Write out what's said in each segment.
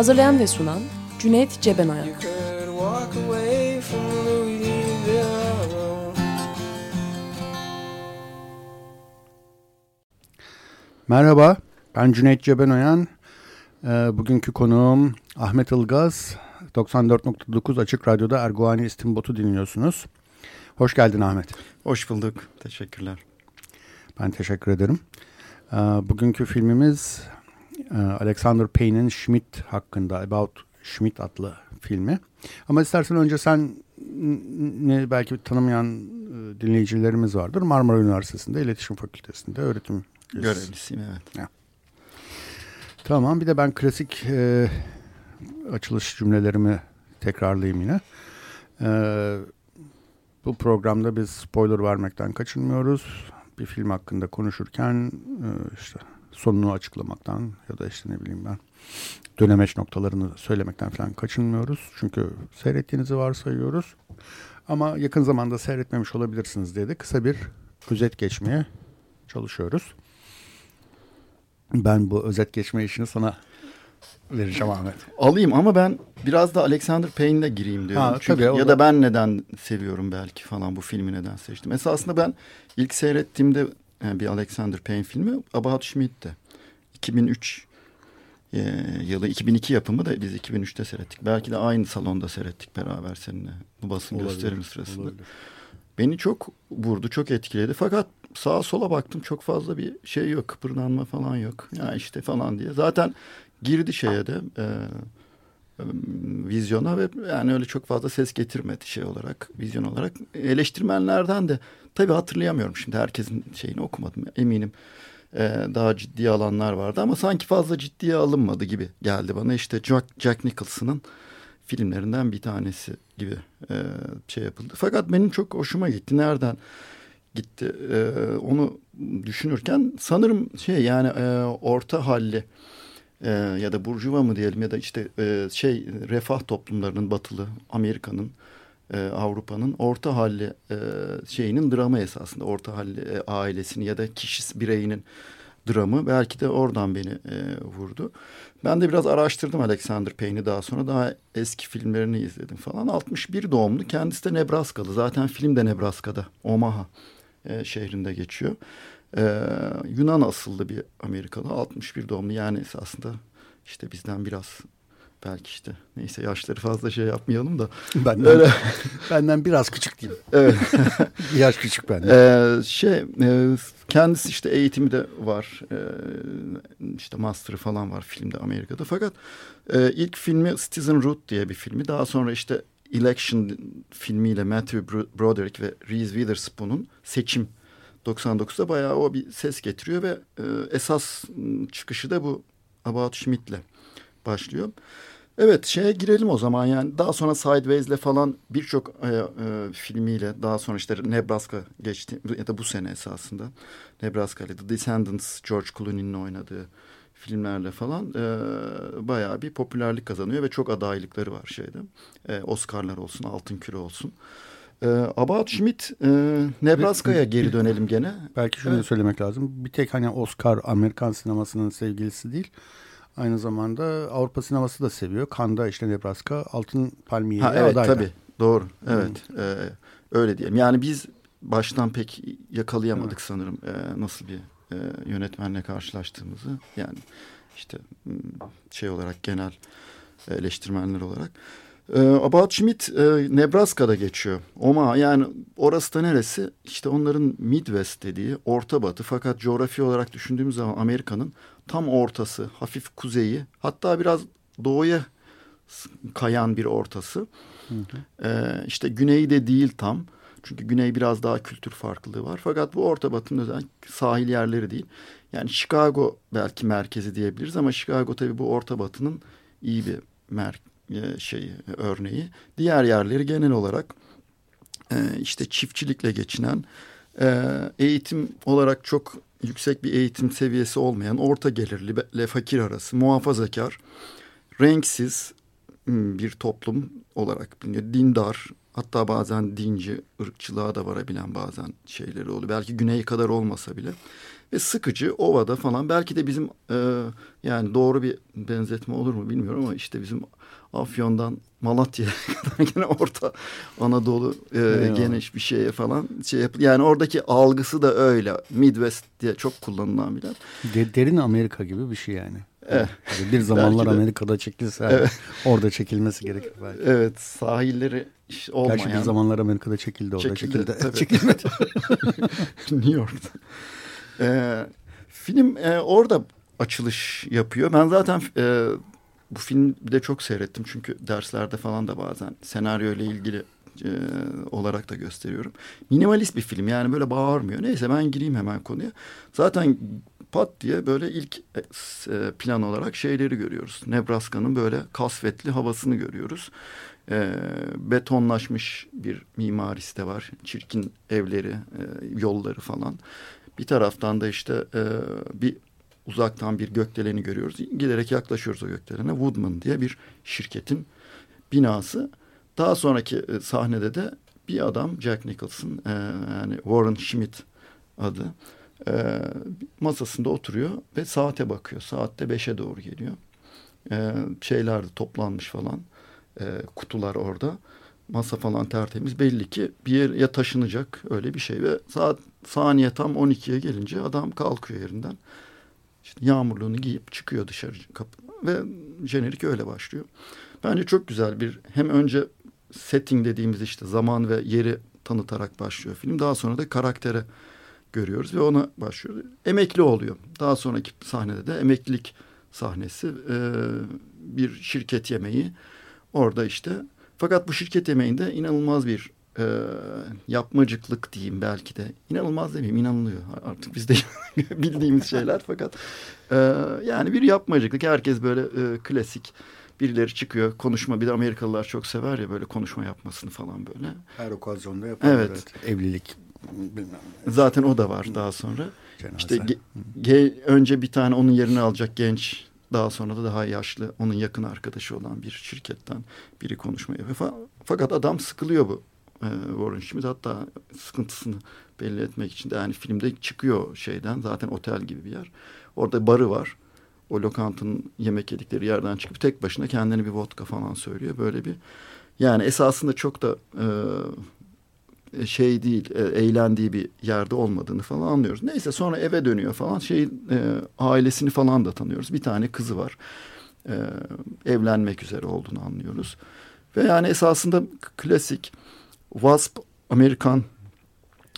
Hazırlayan ve sunan Cüneyt Cebenayak. Merhaba, ben Cüneyt Cebenoyan. Ee, bugünkü konuğum Ahmet Ilgaz. 94.9 Açık Radyo'da Erguani İstimbot'u dinliyorsunuz. Hoş geldin Ahmet. Hoş bulduk. Teşekkürler. Ben teşekkür ederim. Ee, bugünkü filmimiz Alexander Payne'in Schmidt hakkında About Schmidt adlı filmi. Ama istersen önce sen ne belki tanımayan e, dinleyicilerimiz vardır. Marmara Üniversitesi'nde İletişim Fakültesi'nde öğretim görevlisiyim evet. Ya. Tamam bir de ben klasik e, açılış cümlelerimi tekrarlayayım yine. E, bu programda biz spoiler vermekten kaçınmıyoruz. Bir film hakkında konuşurken e, işte sonunu açıklamaktan ya da işte ne bileyim ben dönemeç noktalarını söylemekten falan kaçınmıyoruz. Çünkü seyrettiğinizi varsayıyoruz. Ama yakın zamanda seyretmemiş olabilirsiniz diye de kısa bir özet geçmeye çalışıyoruz. Ben bu özet geçme işini sana vereceğim Ahmet. Alayım ama ben biraz da Alexander Payne'le gireyim diyorum. Ha, Çünkü, tabii, ya da ben neden seviyorum belki falan bu filmi neden seçtim. Esasında ben ilk seyrettiğimde bir Alexander Payne filmi About Schmidt'ti. 2003 e, yılı 2002 yapımı da biz 2003'te seyrettik. Belki de aynı salonda seyrettik beraber seninle bu basın olabilir, gösterimi sırasında. Olabilir. Beni çok vurdu, çok etkiledi. Fakat sağa sola baktım çok fazla bir şey yok, kıpırdanma falan yok. Ya işte falan diye. Zaten girdi şeye de e, vizyona ve yani öyle çok fazla ses getirmedi şey olarak, vizyon olarak. Eleştirmenlerden de tabii hatırlayamıyorum şimdi herkesin şeyini okumadım eminim. Ee, daha ciddi alanlar vardı ama sanki fazla ciddiye alınmadı gibi geldi bana. İşte Jack, Jack Nicholson'ın filmlerinden bir tanesi gibi e, şey yapıldı. Fakat benim çok hoşuma gitti. Nereden gitti e, onu düşünürken sanırım şey yani e, orta halli e, ya da burjuva mı diyelim ya da işte e, şey refah toplumlarının batılı Amerika'nın e, Avrupa'nın orta halli e, şeyinin dramı esasında orta halli e, ailesini ya da kişi bireyinin dramı belki de oradan beni e, vurdu. Ben de biraz araştırdım Alexander Payne'i daha sonra daha eski filmlerini izledim falan. 61 doğumlu kendisi de Nebraskalı zaten film de Nebraska'da Omaha e, şehrinde geçiyor. E, Yunan asıllı bir Amerikalı 61 doğumlu yani esasında işte bizden biraz belki işte neyse yaşları fazla şey yapmayalım da. Benden, Öyle. benden biraz küçük diyeyim. Evet. yaş küçük benden. Ee, şey e, kendisi işte eğitimi de var. Ee, işte master'ı falan var filmde Amerika'da. Fakat e, ilk filmi Citizen Root diye bir filmi. Daha sonra işte Election filmiyle Matthew Broderick ve Reese Witherspoon'un seçim 99'da bayağı o bir ses getiriyor ve e, esas çıkışı da bu About Schmidt'le başlıyor. Evet şeye girelim o zaman yani daha sonra Sideways'le falan birçok e, e, filmiyle daha sonra işte Nebraska geçti ya da bu sene esasında Nebraska ile The Descendants George Clooney'nin oynadığı filmlerle falan e, bayağı bir popülerlik kazanıyor ve çok adaylıkları var şeyde. E, Oscar'lar olsun, Altın Küre olsun. About Schmidt, e, Nebraska'ya geri dönelim gene. Belki şunu evet. söylemek lazım. Bir tek hani Oscar Amerikan sinemasının sevgilisi değil. Aynı zamanda Avrupa sineması da seviyor. Kanda işte Nebraska Altın Palmiye ha, evet, adaydı. Tabii doğru. Evet. Hmm. E, öyle diyelim. Yani biz baştan pek yakalayamadık evet. sanırım e, nasıl bir e, yönetmenle karşılaştığımızı. Yani işte hmm, şey olarak genel eleştirmenler olarak. E, About Schmidt e, Nebraska'da geçiyor. Oma yani orası da neresi? İşte onların Midwest dediği Orta Batı fakat coğrafi olarak düşündüğümüz zaman Amerika'nın tam ortası, hafif kuzeyi, hatta biraz doğuya kayan bir ortası. Hı hı. Ee, işte güneyi de değil tam. Çünkü güney biraz daha kültür farklılığı var. Fakat bu Orta Batı'nın özel sahil yerleri değil. Yani Chicago belki merkezi diyebiliriz ama Chicago tabii bu Orta Batı'nın iyi bir mer e, şey örneği. Diğer yerleri genel olarak e, işte çiftçilikle geçinen e, eğitim olarak çok yüksek bir eğitim seviyesi olmayan orta gelirli ile fakir arası muhafazakar renksiz bir toplum olarak biliniyor. Dindar hatta bazen dinci ırkçılığa da varabilen bazen şeyleri oluyor. Belki güney kadar olmasa bile ve sıkıcı ovada falan belki de bizim e, yani doğru bir benzetme olur mu bilmiyorum ama işte bizim Afyon'dan Malatya'ya kadar gene orta Anadolu e, geniş bir şeye falan şey yap yani oradaki algısı da öyle Midwest diye çok kullanılan bir De, derin Amerika gibi bir şey yani. Evet. Yani bir zamanlar Amerika'da çekilse evet. orada çekilmesi gerekir belki. Evet sahilleri olmayan. Gerçi bir zamanlar Amerika'da çekildi orada çekildi. çekildi. Çekilmedi. New York'ta. Ee, film e, orada açılış yapıyor. Ben zaten e, bu filmde çok seyrettim çünkü derslerde falan da bazen senaryo ile ilgili e, olarak da gösteriyorum. Minimalist bir film yani böyle bağırmıyor. Neyse ben gireyim hemen konuya. Zaten pat diye böyle ilk e, e plan olarak şeyleri görüyoruz. Nebraska'nın böyle kasvetli havasını görüyoruz. E, betonlaşmış bir mimarisi de var. Çirkin evleri, e, yolları falan. Bir taraftan da işte e, bir uzaktan bir gökdeleni görüyoruz. Giderek yaklaşıyoruz o gökdelene. Woodman diye bir şirketin binası. Daha sonraki e, sahnede de bir adam Jack Nicholson e, yani Warren Schmidt adı e, masasında oturuyor ve saate bakıyor. Saatte beşe doğru geliyor. E, şeyler toplanmış falan. E, kutular orada. Masa falan tertemiz. Belli ki bir yere taşınacak öyle bir şey ve saat saniye tam 12'ye gelince adam kalkıyor yerinden. İşte yağmurluğunu giyip çıkıyor dışarı kapı ve jenerik öyle başlıyor. Bence çok güzel bir hem önce setting dediğimiz işte zaman ve yeri tanıtarak başlıyor film. Daha sonra da karaktere görüyoruz ve ona başlıyor. Emekli oluyor. Daha sonraki sahnede de emeklilik sahnesi e, bir şirket yemeği. Orada işte fakat bu şirket yemeğinde inanılmaz bir e, yapmacıklık diyeyim belki de. İnanılmaz demeyeyim inanılıyor. Artık biz de bildiğimiz şeyler fakat e, yani bir yapmacıklık. Herkes böyle e, klasik birileri çıkıyor konuşma bir de Amerikalılar çok sever ya böyle konuşma yapmasını falan böyle. Her okazyonda yapar. Evet. evet. Evlilik bilmem. Zaten o da var daha sonra. Cenaze. İşte ge, ge, önce bir tane onun yerini alacak genç daha sonra da daha yaşlı onun yakın arkadaşı olan bir şirketten biri konuşma yapıyor. Fakat adam sıkılıyor bu e, Warren Schmidt hatta sıkıntısını belli etmek için de yani filmde çıkıyor şeyden zaten otel gibi bir yer. Orada barı var. O lokantanın yemek yedikleri yerden çıkıp tek başına kendini bir vodka falan söylüyor. Böyle bir yani esasında çok da e, şey değil e, eğlendiği bir yerde olmadığını falan anlıyoruz. Neyse sonra eve dönüyor falan şey e, ailesini falan da tanıyoruz. Bir tane kızı var. E, evlenmek üzere olduğunu anlıyoruz. Ve yani esasında klasik WASP Amerikan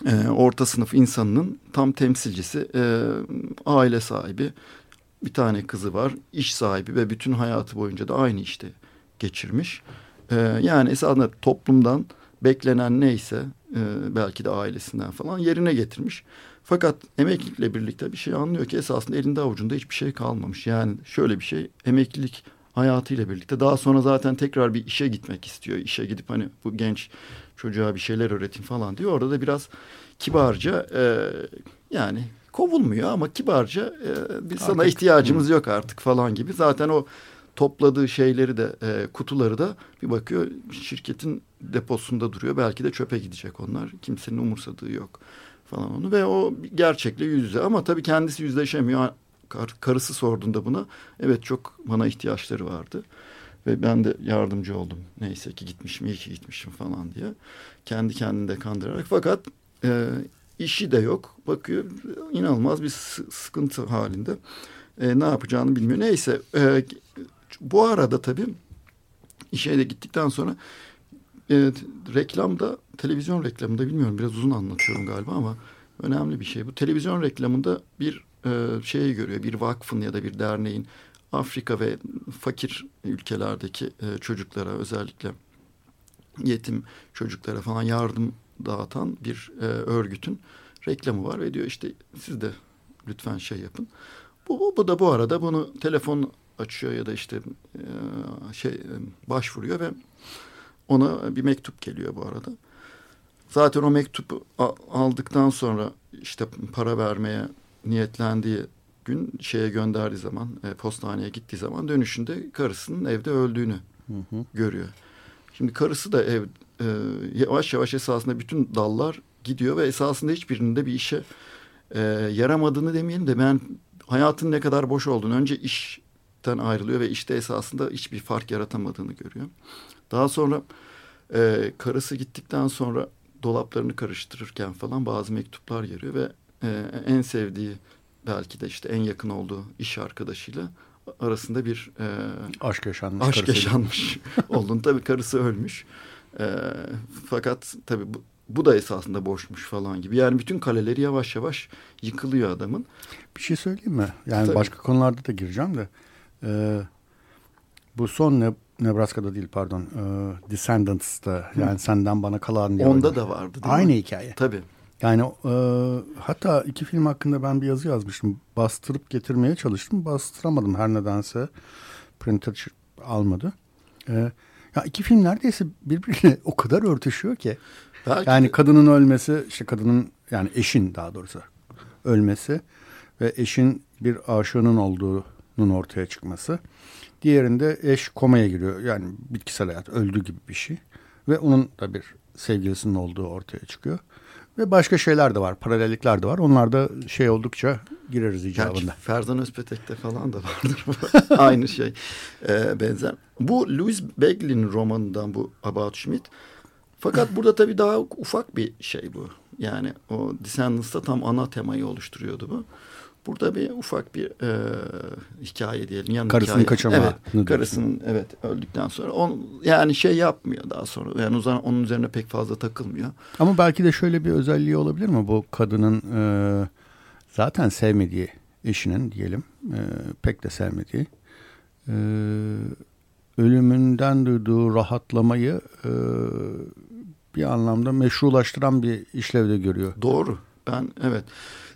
e, orta sınıf insanının tam temsilcisi e, aile sahibi bir tane kızı var iş sahibi ve bütün hayatı boyunca da aynı işte geçirmiş. E, yani esasında toplumdan beklenen neyse e, belki de ailesinden falan yerine getirmiş. Fakat emeklilikle birlikte bir şey anlıyor ki esasında elinde avucunda hiçbir şey kalmamış. Yani şöyle bir şey emeklilik hayatıyla birlikte daha sonra zaten tekrar bir işe gitmek istiyor. İşe gidip hani bu genç çocuğa bir şeyler öğretin falan diyor. Orada da biraz kibarca e, yani kovulmuyor ama kibarca e, biz sana ihtiyacımız hı. yok artık falan gibi. Zaten o topladığı şeyleri de e, kutuları da bir bakıyor şirketin deposunda duruyor. Belki de çöpe gidecek onlar. Kimsenin umursadığı yok falan onu ve o gerçekle yüz yüze ama tabii kendisi yüzleşemiyor. Kar, karısı sorduğunda buna evet çok bana ihtiyaçları vardı. Ve ben de yardımcı oldum. Neyse ki gitmişim, iyi ki gitmişim falan diye. Kendi kendini de kandırarak. Fakat e, işi de yok. Bakıyor inanılmaz bir sıkıntı halinde. E, ne yapacağını bilmiyor. Neyse e, bu arada tabii işe de gittikten sonra e, reklamda, televizyon reklamında bilmiyorum biraz uzun anlatıyorum galiba ama önemli bir şey. Bu televizyon reklamında bir şeyi görüyor. Bir vakfın ya da bir derneğin Afrika ve fakir ülkelerdeki e, çocuklara özellikle yetim çocuklara falan yardım dağıtan bir e, örgütün reklamı var ve diyor işte siz de lütfen şey yapın. Bu, bu, bu da bu arada bunu telefon açıyor ya da işte e, şey e, başvuruyor ve ona bir mektup geliyor bu arada. Zaten o mektubu aldıktan sonra işte para vermeye niyetlendiği gün şeye gönderdiği zaman e, postaneye gittiği zaman dönüşünde karısının evde öldüğünü hı hı. görüyor. Şimdi karısı da ev e, yavaş yavaş esasında bütün dallar gidiyor ve esasında hiçbirinde bir işe e, yaramadığını demeyelim de ben hayatın ne kadar boş olduğunu önce işten ayrılıyor ve işte esasında hiçbir fark yaratamadığını görüyor. Daha sonra e, karısı gittikten sonra dolaplarını karıştırırken falan bazı mektuplar görüyor ve e, en sevdiği belki de işte en yakın olduğu iş arkadaşıyla arasında bir e, aşk yaşanmış. Aşk yaşanmış olduğunu tabii karısı ölmüş. E, fakat tabii bu, bu da esasında boşmuş falan gibi. Yani bütün kaleleri yavaş yavaş yıkılıyor adamın. Bir şey söyleyeyim mi? Yani tabii. başka konularda da gireceğim de. E, bu son ne, Nebraska'da değil pardon. E, Descendants'ta yani Hı. senden bana kalan diye. Onda da vardı değil Aynı mi? hikaye. Tabii. Yani e, hatta iki film hakkında ben bir yazı yazmıştım. Bastırıp getirmeye çalıştım. Bastıramadım her nedense. Printer almadı. E, ya iki film neredeyse birbiriyle o kadar örtüşüyor ki. Belki yani de. kadının ölmesi, işte kadının yani eşin daha doğrusu ölmesi ve eşin bir aşığının olduğunun ortaya çıkması. Diğerinde eş komaya giriyor. Yani bitkisel hayat öldü gibi bir şey. Ve onun da bir sevgilisinin olduğu ortaya çıkıyor. Ve başka şeyler de var, paralellikler de var. Onlar da şey oldukça gireriz icabında. Gerçi Ferzan Özpetek'te falan da vardır. Aynı şey ee, benzer. Bu Louis Begley'nin romanından bu About Schmidt. Fakat burada tabii daha ufak bir şey bu. Yani o Descendants'ta tam ana temayı oluşturuyordu bu. Burada bir ufak bir e, hikaye diyelim. Yan karısının hikaye. kaçamağı. Evet, karısının evet öldükten sonra on, yani şey yapmıyor daha sonra. Yani uzan, onun üzerine pek fazla takılmıyor. Ama belki de şöyle bir özelliği olabilir mi? Bu kadının e, zaten sevmediği eşinin diyelim e, pek de sevmediği e, ölümünden duyduğu rahatlamayı e, bir anlamda meşrulaştıran bir işlevde görüyor. Doğru. Ben evet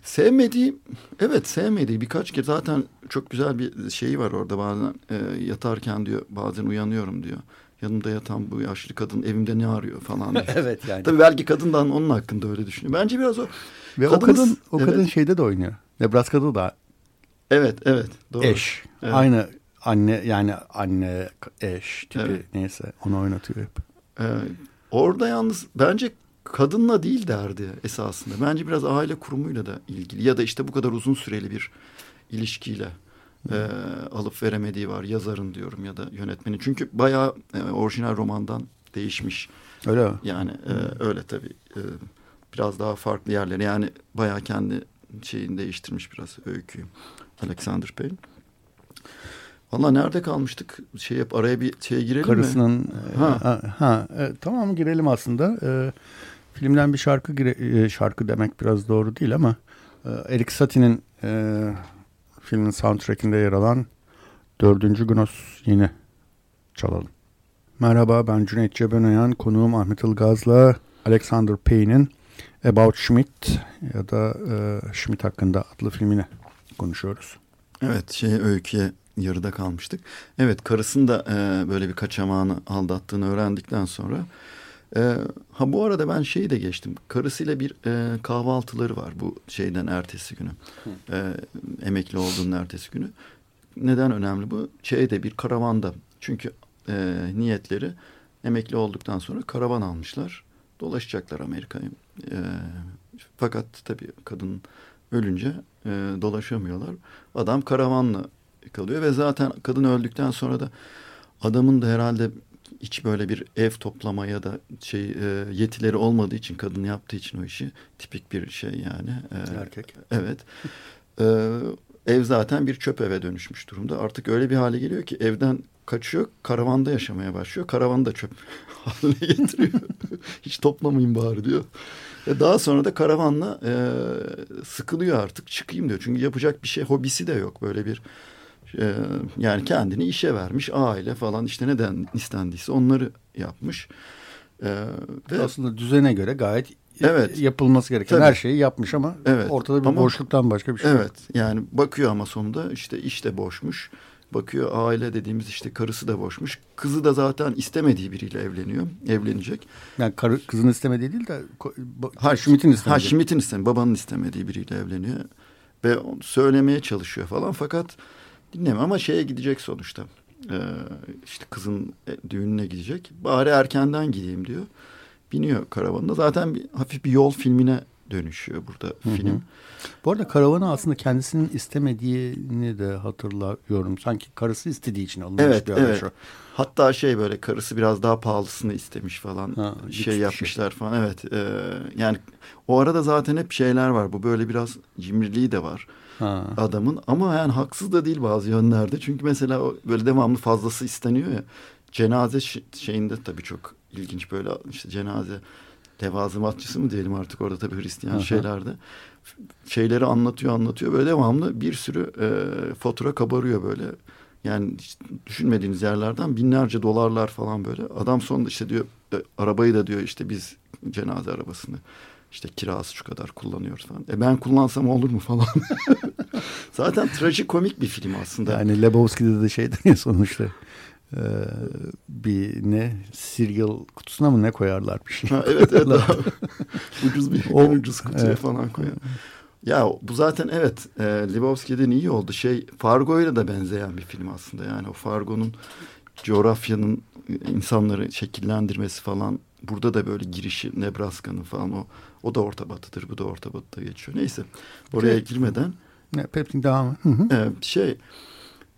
sevmediği evet sevmediği birkaç kez zaten çok güzel bir şeyi var orada bazen e, yatarken diyor bazen uyanıyorum diyor. Yanımda yatan bu yaşlı kadın evimde ne arıyor falan diyor. evet yani. Tabii belki kadından onun hakkında öyle düşünüyor. Bence biraz o. Ve kadınız, o kadın o kadın evet. şeyde de oynuyor. Nebraska'da da. Evet evet doğru. Eş. Evet. Aynı anne yani anne eş tipi evet. neyse onu oynatıyor hep. Ee, orada yalnız bence kadınla değil derdi esasında. Bence biraz aile kurumuyla da ilgili ya da işte bu kadar uzun süreli bir ilişkiyle e, alıp veremediği var yazarın diyorum ya da yönetmenin. Çünkü bayağı e, orijinal romandan değişmiş. Öyle mi? Yani e, öyle tabii. E, biraz daha farklı yerleri yani bayağı kendi şeyini değiştirmiş biraz öyküyü. Alexander Payne. Valla nerede kalmıştık? Şey yap araya bir şeye girelim Karısının, mi? Karısının ha. ha, ha e, tamam girelim aslında. E, filmden bir şarkı gire, e, şarkı demek biraz doğru değil ama e, Erik Satie'nin e, filmin soundtrackinde yer alan Dördüncü Gnos yine çalalım. Merhaba ben Cüneyt Cebenayan, konuğum Ahmet Ilgaz'la Alexander Payne'in About Schmidt ya da e, Schmidt hakkında adlı filmini konuşuyoruz. Evet şey öyküye yarıda kalmıştık. Evet karısını da e, böyle bir kaçamağını aldattığını öğrendikten sonra e, ha bu arada ben şeyi de geçtim. Karısıyla bir e, kahvaltıları var bu şeyden ertesi günü. E, emekli olduğunun ertesi günü. Neden önemli bu? Şeyde bir karavanda. Çünkü e, niyetleri emekli olduktan sonra karavan almışlar. Dolaşacaklar Amerika'yı. E, fakat tabii kadın ölünce e, dolaşamıyorlar. Adam karavanla kalıyor ve zaten kadın öldükten sonra da adamın da herhalde hiç böyle bir ev toplama ya da şey e, yetileri olmadığı için kadın yaptığı için o işi tipik bir şey yani. E, Erkek. Evet. e, ev zaten bir çöp eve dönüşmüş durumda. Artık öyle bir hale geliyor ki evden kaçıyor, karavanda yaşamaya başlıyor. Karavanı da çöp haline getiriyor. hiç toplamayın bari diyor. Ve daha sonra da karavanla e, sıkılıyor artık çıkayım diyor. Çünkü yapacak bir şey hobisi de yok böyle bir yani kendini işe vermiş aile falan işte neden istendiyse onları yapmış. Ee, ve aslında düzene göre gayet evet. yapılması gereken Tabii. her şeyi yapmış ama evet. ortada bir ama, boşluktan başka bir şey Evet yok. yani bakıyor ama sonunda işte iş de boşmuş. Bakıyor aile dediğimiz işte karısı da boşmuş. Kızı da zaten istemediği biriyle evleniyor. Evlenecek. Yani karı, kızın istemediği değil de ha, Schmidt'in istemediği. Ha Schmidt'in istemediği. Babanın istemediği biriyle evleniyor. Ve söylemeye çalışıyor falan fakat dinleme ama şeye gidecek sonuçta. Ee, işte kızın e, düğününe gidecek. Bari erkenden gideyim diyor. Biniyor karavanına. Zaten bir, hafif bir yol filmine dönüşüyor burada Hı-hı. film. Bu arada karavanı aslında kendisinin istemediğini de hatırlıyorum. Sanki karısı istediği için alınmış evet, bir evet. o. Hatta şey böyle karısı biraz daha pahalısını istemiş falan. Ha, şey, şey yapmışlar şey. falan. Evet. E, yani o arada zaten hep şeyler var. Bu böyle biraz cimriliği de var. Ha. adamın ama yani haksız da değil bazı yönlerde. Çünkü mesela böyle devamlı fazlası isteniyor ya. Cenaze şeyinde tabii çok ilginç böyle işte cenaze levazımatçısı mı diyelim artık orada tabii Hristiyan Aha. şeylerde. Şeyleri anlatıyor anlatıyor böyle devamlı bir sürü e, fatura kabarıyor böyle. Yani düşünmediğiniz yerlerden binlerce dolarlar falan böyle. Adam sonunda işte diyor e, arabayı da diyor işte biz cenaze arabasını işte kirası şu kadar kullanıyoruz falan. E ben kullansam olur mu falan. Zaten trajikomik bir film aslında. Yani Lebowski'de de şeydir ya sonuçta. Ee, bir ne cereal kutusuna mı ne koyarlar bir şey. Ha, evet evet. ucuz bir o, ucuz kutuya evet. falan koyar. Ya bu zaten evet e, Lebowski'den iyi oldu. Şey Fargo'yla da benzeyen bir film aslında. Yani o Fargo'nun coğrafyanın insanları şekillendirmesi falan. Burada da böyle girişi Nebraska'nın falan o o da Orta Batı'dır. Bu da Orta Batı'da geçiyor. Neyse oraya girmeden. Ne, Pepsin devamı. E, şey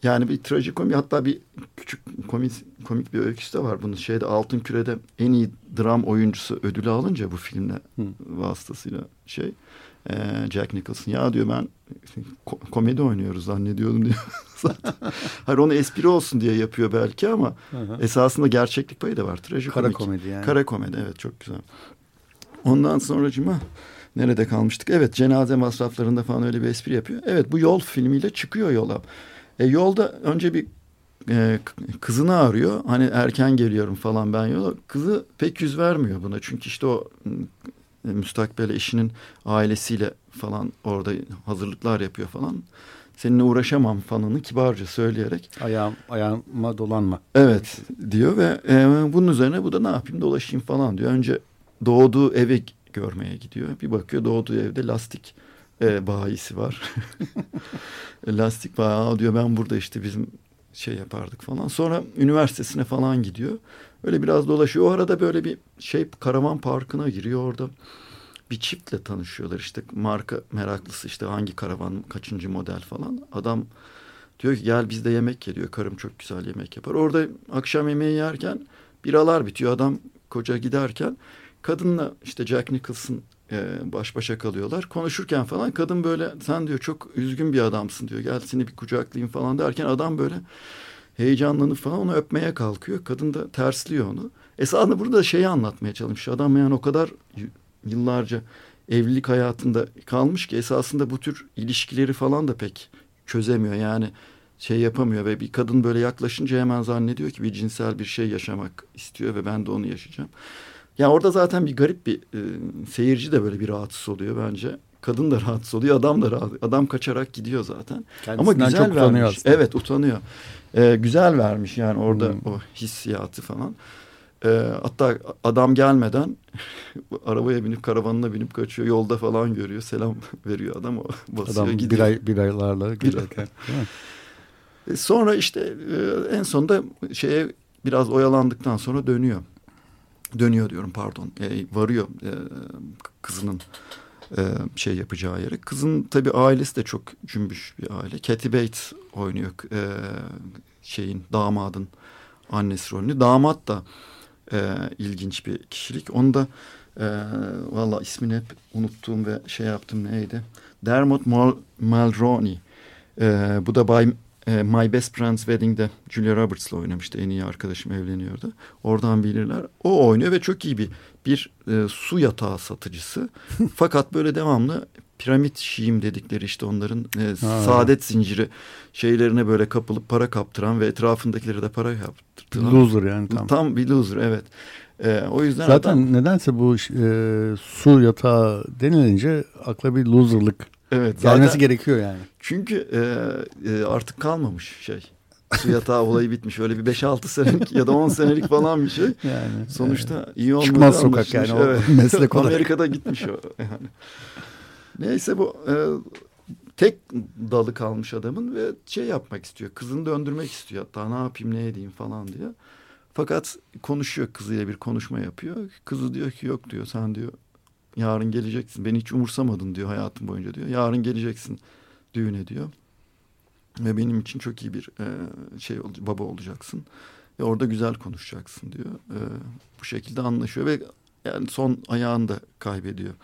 yani bir trajikomik hatta bir küçük komik, komik bir öyküsü de var. Bunun şeyde Altın Küre'de en iyi dram oyuncusu ödülü alınca bu filmle Hı. vasıtasıyla şey e, Jack Nicholson ya diyor ben ko komedi oynuyoruz zannediyordum diyor. Zaten. Hayır onu espri olsun diye yapıyor belki ama hı hı. esasında gerçeklik payı da var. Trajikomik. Kara komedi yani. Kara komedi evet çok güzel. Ondan sonra cima nerede kalmıştık? Evet cenaze masraflarında falan öyle bir espri yapıyor. Evet bu yol filmiyle çıkıyor yola. E, yolda önce bir e, kızını arıyor. Hani erken geliyorum falan ben yola. Kızı pek yüz vermiyor buna. Çünkü işte o e, müstakbel eşinin ailesiyle falan orada hazırlıklar yapıyor falan. Seninle uğraşamam falanı kibarca söyleyerek. Ayağım, ayağıma dolanma. Evet diyor ve e, bunun üzerine bu da ne yapayım dolaşayım falan diyor. Önce doğduğu eve görmeye gidiyor. Bir bakıyor doğduğu evde lastik e, bayisi var. Lastik bayağı diyor ben burada işte bizim şey yapardık falan. Sonra üniversitesine falan gidiyor. Öyle biraz dolaşıyor. O arada böyle bir şey karavan parkına giriyor orada. Bir çiftle tanışıyorlar işte marka meraklısı işte hangi karavan kaçıncı model falan. Adam diyor ki gel bizde yemek geliyor. Karım çok güzel yemek yapar. Orada akşam yemeği yerken biralar bitiyor. Adam koca giderken kadınla işte Jack Nicholson e, baş başa kalıyorlar. Konuşurken falan kadın böyle sen diyor çok üzgün bir adamsın diyor. Gel seni bir kucaklayayım falan derken adam böyle heyecanlanıp falan onu öpmeye kalkıyor. Kadın da tersliyor onu. Esasında burada şeyi anlatmaya çalışmış. Adam yani o kadar yıllarca evlilik hayatında kalmış ki esasında bu tür ilişkileri falan da pek çözemiyor. Yani şey yapamıyor ve bir kadın böyle yaklaşınca hemen zannediyor ki bir cinsel bir şey yaşamak istiyor ve ben de onu yaşayacağım. Yani orada zaten bir garip bir e, seyirci de böyle bir rahatsız oluyor bence. Kadın da rahatsız oluyor, adam da rahat. Adam kaçarak gidiyor zaten. Kendisinden Ama güzel çok vermiş. Aslında. Evet, utanıyor. Ee, güzel vermiş yani orada hmm. o hissiyatı falan. Ee, hatta adam gelmeden arabaya binip karavanına binip kaçıyor. Yolda falan görüyor. Selam veriyor adam. O basıyor adam gidiyor. bir, ay, bir aylarla giderken. Sonra işte en sonunda şeye biraz oyalandıktan sonra dönüyor dönüyor diyorum pardon e, varıyor e, kızının e, şey yapacağı yere. Kızın tabii ailesi de çok cümbüş bir aile. Kathy Bates oynuyor e, şeyin damadın annesi rolünü. Damat da e, ilginç bir kişilik. Onu da e, valla ismini hep unuttuğum ve şey yaptım neydi? Dermot Mal Mulroney. E, bu da Bay e, My Best Friend's Wedding'de Julia Roberts'la oynamıştı. En iyi arkadaşım evleniyordu. Oradan bilirler. O oynuyor ve çok iyi bir bir e, su yatağı satıcısı. Fakat böyle devamlı piramit şiim dedikleri işte onların e, saadet zinciri şeylerine böyle kapılıp para kaptıran ve etrafındakileri de para yaptırtıran. Loser yani tam. Tam bir loser evet. E, o yüzden zaten adam, nedense bu e, su yatağı denilince akla bir loserlık evet, gelmesi zaten, gerekiyor yani. Çünkü e, e, artık kalmamış şey. Su yatağı olayı bitmiş. Öyle bir 5-6 senelik ya da 10 senelik falan bir şey. Yani sonuçta evet. iyi olmadı. Çıkmaz sokak yani evet. o meslek olarak. Amerika'da gitmiş o yani. Neyse bu e, tek dalı kalmış adamın ve şey yapmak istiyor. Kızını döndürmek istiyor. Hatta ne yapayım ne edeyim falan diye. Fakat konuşuyor kızıyla bir konuşma yapıyor. Kızı diyor ki yok diyor sen diyor yarın geleceksin. Beni hiç umursamadın diyor hayatım boyunca diyor. Yarın geleceksin düğüne diyor. Ve benim için çok iyi bir e, şey baba olacaksın. Ve orada güzel konuşacaksın diyor. E, bu şekilde anlaşıyor ve yani son ayağını da kaybediyor.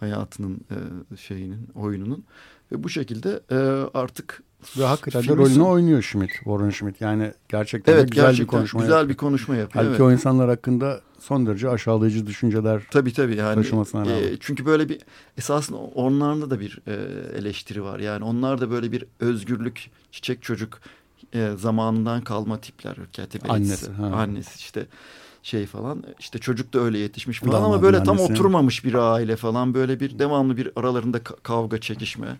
Hayatının e, şeyinin, oyununun. Ve bu şekilde e, artık ve hakikaten de rolünü oynuyor Schmidt, Warren Schmidt. Yani gerçekten evet, güzel gerçekten bir konuşma güzel yapıyor. bir konuşma yapıyor. Halbuki evet. o insanlar hakkında son derece aşağılayıcı düşünceler tabii, tabii, yani, taşımasına e, Çünkü böyle bir esasında onlarda da bir e, eleştiri var. Yani onlar da böyle bir özgürlük, çiçek çocuk e, zamanından kalma tipler. Katip annesi, annesi işte şey falan işte çocuk da öyle yetişmiş falan Damadın ama böyle annesi. tam oturmamış bir aile falan böyle bir devamlı bir aralarında kavga çekişme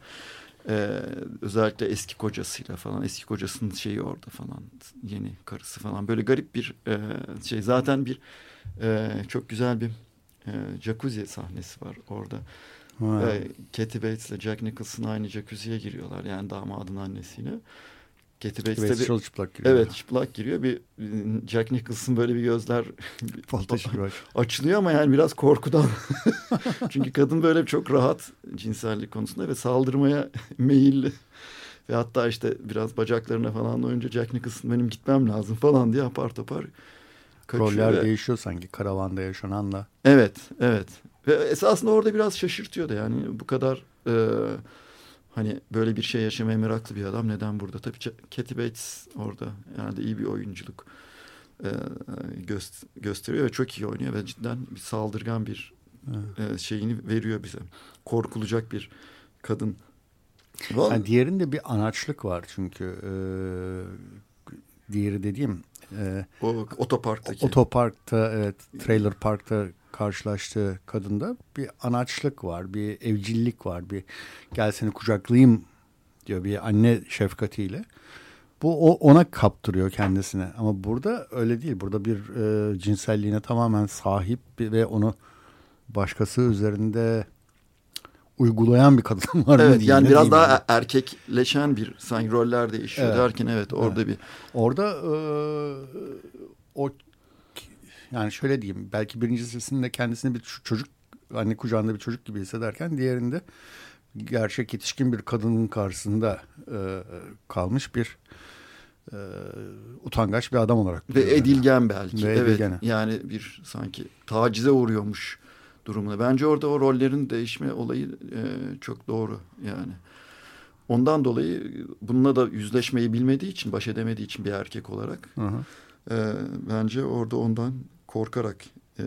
ee, özellikle eski kocasıyla falan eski kocasının şeyi orada falan yeni karısı falan böyle garip bir e, şey zaten bir e, çok güzel bir e, jacuzzi sahnesi var orada. E, Kathy Bates ile Jack Nicholson aynı jacuzziye giriyorlar yani damadın annesiyle. Katie Bates tabii. Çok çıplak giriyor. Evet çıplak giriyor. Bir Jack Nicholson böyle bir gözler açılıyor ama yani biraz korkudan. Çünkü kadın böyle çok rahat cinsellik konusunda ve saldırmaya meyilli. Ve hatta işte biraz bacaklarına falan önce Jack Nicholson benim gitmem lazım falan diye apar topar kaçıyor. Roller ve... değişiyor sanki karavanda yaşananla. Evet, evet. Ve esasında orada biraz şaşırtıyor da yani bu kadar... E, Hani böyle bir şey yaşamaya meraklı bir adam neden burada? Tabii Kathy Bates orada yani iyi bir oyunculuk e, göst gösteriyor ve çok iyi oynuyor ve cidden bir saldırgan bir e, şeyini veriyor bize. Korkulacak bir kadın. Yani diğerinde bir anaçlık var çünkü e, diğeri dediğim e, o otoparktaki. Otoparkta evet trailer parkta karşılaştığı kadında bir anaçlık var, bir evcillik var, bir gel seni kucaklayayım diyor bir anne şefkatiyle. Bu o, ona kaptırıyor kendisine ama burada öyle değil. Burada bir e, cinselliğine tamamen sahip ve onu başkası üzerinde uygulayan bir kadın var evet, diyeyim, yani biraz daha yani. erkekleşen bir sanki roller değişiyor evet. derken evet orada evet. bir orada e, o yani şöyle diyeyim belki birincisinde kendisini bir çocuk anne kucağında bir çocuk gibi hissederken diğerinde gerçek yetişkin bir kadının karşısında e, kalmış bir e, utangaç bir adam olarak. Ve edilgen belki. Ve evet. Edilgene. Yani bir sanki tacize uğruyormuş durumunda. Bence orada o rollerin değişme olayı e, çok doğru yani. Ondan dolayı bununla da yüzleşmeyi bilmediği için, baş edemediği için bir erkek olarak hı hı. E, bence orada ondan korkarak e,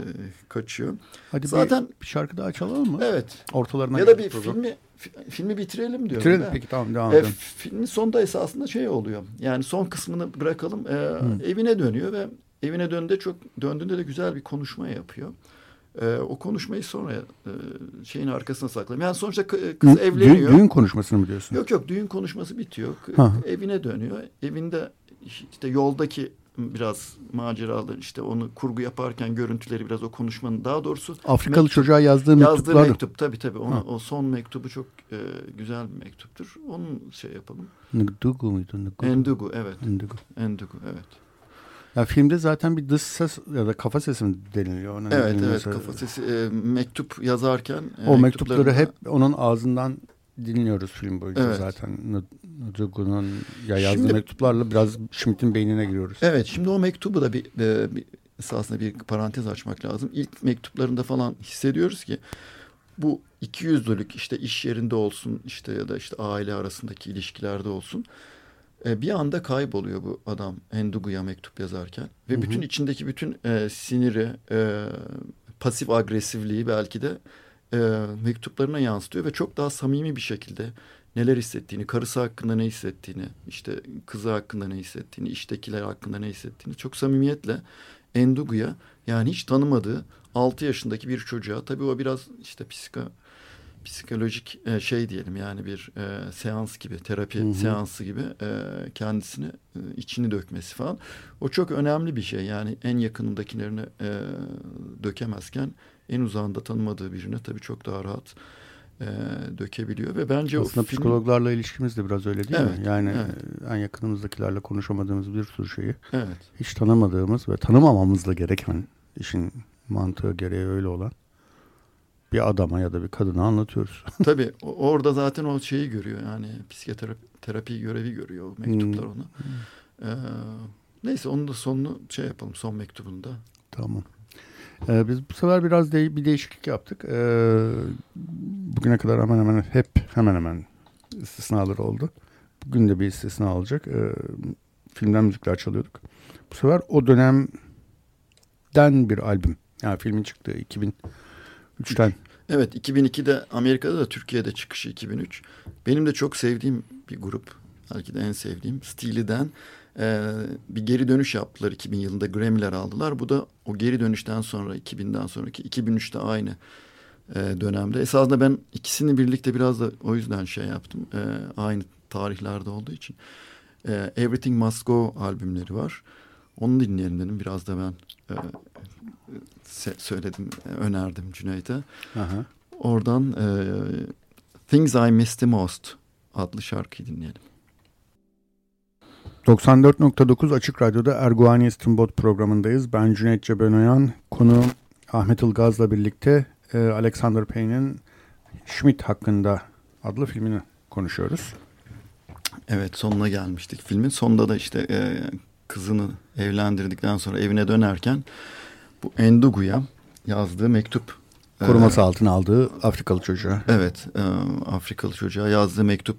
kaçıyor. Hadi Zaten bir, şarkı daha çalalım mı? Evet. Ortalarına ya da bir program. filmi filmi bitirelim diyorum. Bitirelim peki tamam devam e, edelim. E, filmin sonunda esasında şey oluyor. Yani son kısmını bırakalım. E, evine dönüyor ve evine döndüğünde çok döndüğünde de güzel bir konuşma yapıyor. E, o konuşmayı sonra e, şeyin arkasına saklayayım. Yani sonuçta kız Dü, evleniyor. Düğün konuşmasını mı diyorsun? Yok yok düğün konuşması bitiyor. Ha. Evine dönüyor. Evinde işte yoldaki biraz maceralı işte onu kurgu yaparken görüntüleri biraz o konuşmanın daha doğrusu Afrikalı mektup, çocuğa yazdığı mektuplar yazdığı mektup tabi tabi o son mektubu çok e, güzel bir mektuptur. Onun şey yapalım. Ndugu muydu? Ndugu Endugu evet. Endugu Endugu evet. Ya filmde zaten bir dış ses ya da kafa sesi mi deniliyor? Ona? Evet evet mesela. kafa sesi e, mektup yazarken. E, o mektupları hep onun ağzından dinliyoruz film boyunca evet. zaten. Duygu'nun ya yazdığı şimdi, mektuplarla biraz Schmidt'in beynine giriyoruz. Evet şimdi o mektubu da bir, e, bir esasında bir parantez açmak lazım. İlk mektuplarında falan hissediyoruz ki bu iki yüzlülük işte iş yerinde olsun işte ya da işte aile arasındaki ilişkilerde olsun e, bir anda kayboluyor bu adam Endugu'ya mektup yazarken ve hı hı. bütün içindeki bütün e, siniri e, pasif agresifliği belki de e, mektuplarına yansıtıyor ve çok daha samimi bir şekilde neler hissettiğini, karısı hakkında ne hissettiğini, işte kızı hakkında ne hissettiğini, iştekiler hakkında ne hissettiğini çok samimiyetle Endugu'ya yani hiç tanımadığı 6 yaşındaki bir çocuğa tabii o biraz işte psiko psikolojik e, şey diyelim yani bir e, seans gibi terapi hı hı. seansı gibi e, kendisini e, içini dökmesi falan o çok önemli bir şey yani en yakınındakilerini e, dökemezken en uzağında tanımadığı birine tabii çok daha rahat e, dökebiliyor ve bence aslında o film... psikologlarla ilişkimiz de biraz öyle değil evet, mi? Yani evet. en yakınımızdakilerle konuşamadığımız bir sürü şeyi evet. hiç tanımadığımız ve tanımamamızla gereken işin mantığı gereği öyle olan bir adama ya da bir kadına anlatıyoruz. Tabii orada zaten o şeyi görüyor yani psikoterapi terapi görevi görüyor mektuplar hmm. ona. Ee, neyse onun da sonunu şey yapalım son mektubunda. Tamam. Ee, biz bu sefer biraz de, bir değişiklik yaptık. Ee, bugüne kadar hemen hemen hep hemen hemen istisnalar oldu. Bugün de bir istisna olacak. Ee, filmden müzikler çalıyorduk. Bu sefer o dönemden bir albüm. Yani filmin çıktığı 2003'ten. Evet 2002'de Amerika'da da Türkiye'de çıkışı 2003. Benim de çok sevdiğim bir grup. Belki de en sevdiğim. Steely'den e, bir geri dönüş yaptılar 2000 yılında Grammy'ler aldılar. Bu da o geri dönüşten sonra 2000'den sonraki 2003'te aynı e, dönemde. Esasında ben ikisini birlikte biraz da o yüzden şey yaptım. E, aynı tarihlerde olduğu için. E, Everything Must Go albümleri var. Onu dinleyelim dedim. Biraz da ben e, söyledim, önerdim Cüneyt'e. Oradan e, Things I Missed the Most adlı şarkıyı dinleyelim. 94.9 Açık Radyo'da Erguani İstinbot programındayız. Ben Cüneyt Cebenoyan, konu Ahmet Ilgaz'la birlikte e, Alexander Payne'in Schmidt hakkında adlı filmini konuşuyoruz. Evet sonuna gelmiştik filmin. Sonunda da işte e, kızını evlendirdikten sonra evine dönerken bu Endugu'ya yazdığı mektup. E, Koruması e, altına aldığı Afrikalı çocuğa. Evet e, Afrikalı çocuğa yazdığı mektup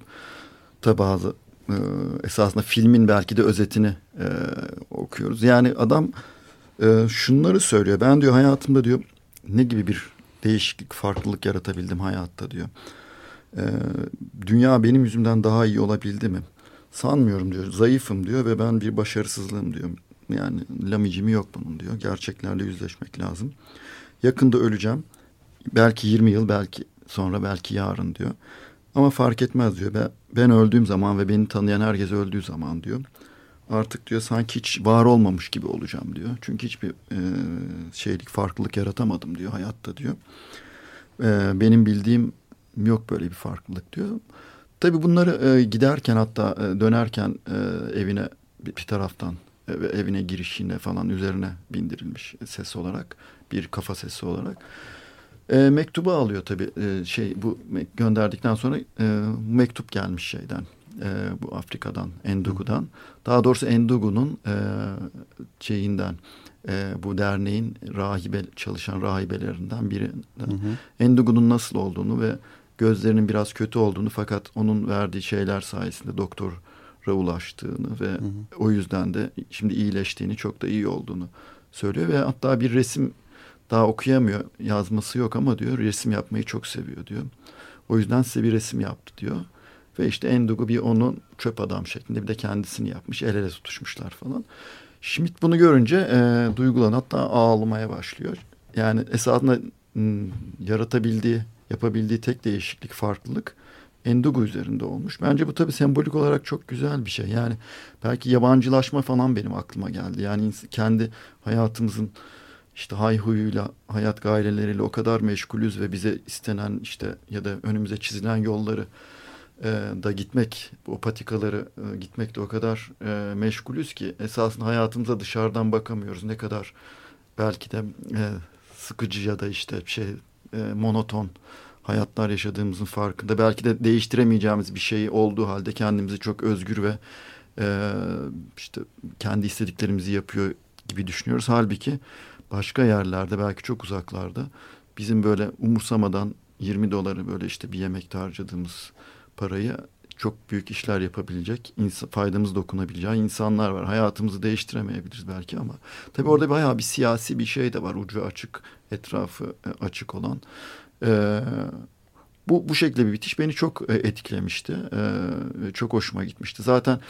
da bazı e, esasında filmin belki de özetini e, okuyoruz. Yani adam e, şunları söylüyor. Ben diyor hayatımda diyor ne gibi bir değişiklik, farklılık yaratabildim hayatta diyor. E, dünya benim yüzümden daha iyi olabildi mi? Sanmıyorum diyor. Zayıfım diyor ve ben bir başarısızlığım diyor. Yani lamicimi yok bunun diyor. Gerçeklerle yüzleşmek lazım. Yakında öleceğim. Belki 20 yıl, belki sonra, belki yarın diyor. Ama fark etmez diyor. Ben, ben öldüğüm zaman ve beni tanıyan herkes öldüğü zaman diyor. Artık diyor sanki hiç var olmamış gibi olacağım diyor. Çünkü hiçbir e, şeylik, farklılık yaratamadım diyor hayatta diyor. E, benim bildiğim yok böyle bir farklılık diyor. Tabii bunları e, giderken hatta e, dönerken e, evine bir, bir taraftan e, evine girişine falan üzerine bindirilmiş ses olarak bir kafa sesi olarak. E, mektubu alıyor tabii e, şey bu gönderdikten sonra e, mektup gelmiş şeyden e, bu Afrika'dan Endugu'dan. Daha doğrusu Endugu'nun e, şeyinden e, bu derneğin rahibe çalışan rahibelerinden birinden Endugu'nun nasıl olduğunu ve gözlerinin biraz kötü olduğunu fakat onun verdiği şeyler sayesinde doktora ulaştığını ve hı hı. o yüzden de şimdi iyileştiğini çok da iyi olduğunu söylüyor ve hatta bir resim daha okuyamıyor yazması yok ama diyor resim yapmayı çok seviyor diyor. O yüzden size bir resim yaptı diyor. Ve işte Endugu bir onun çöp adam şeklinde bir de kendisini yapmış. El ele tutuşmuşlar falan. Schmidt bunu görünce e, duygulan hatta ağlamaya başlıyor. Yani esasında m, yaratabildiği yapabildiği tek değişiklik, farklılık Endugu üzerinde olmuş. Bence bu tabii sembolik olarak çok güzel bir şey. Yani belki yabancılaşma falan benim aklıma geldi. Yani kendi hayatımızın işte hayhuyuyla, hayat gayreleriyle o kadar meşgulüz ve bize istenen işte ya da önümüze çizilen yolları e, da gitmek, o patikaları e, gitmek de o kadar e, meşgulüz ki esasında hayatımıza dışarıdan bakamıyoruz. Ne kadar belki de e, sıkıcı ya da işte şey e, monoton hayatlar yaşadığımızın farkında. Belki de değiştiremeyeceğimiz bir şey olduğu halde kendimizi çok özgür ve e, işte kendi istediklerimizi yapıyor gibi düşünüyoruz. Halbuki başka yerlerde belki çok uzaklarda bizim böyle umursamadan 20 doları böyle işte bir yemekte harcadığımız parayı çok büyük işler yapabilecek, faydamız dokunabileceği insanlar var. Hayatımızı değiştiremeyebiliriz belki ama tabii orada bayağı bir siyasi bir şey de var. Ucu açık, etrafı e, açık olan. Ee, bu, bu şekilde bir bitiş beni çok e, etkilemişti. Ee, çok hoşuma gitmişti. Zaten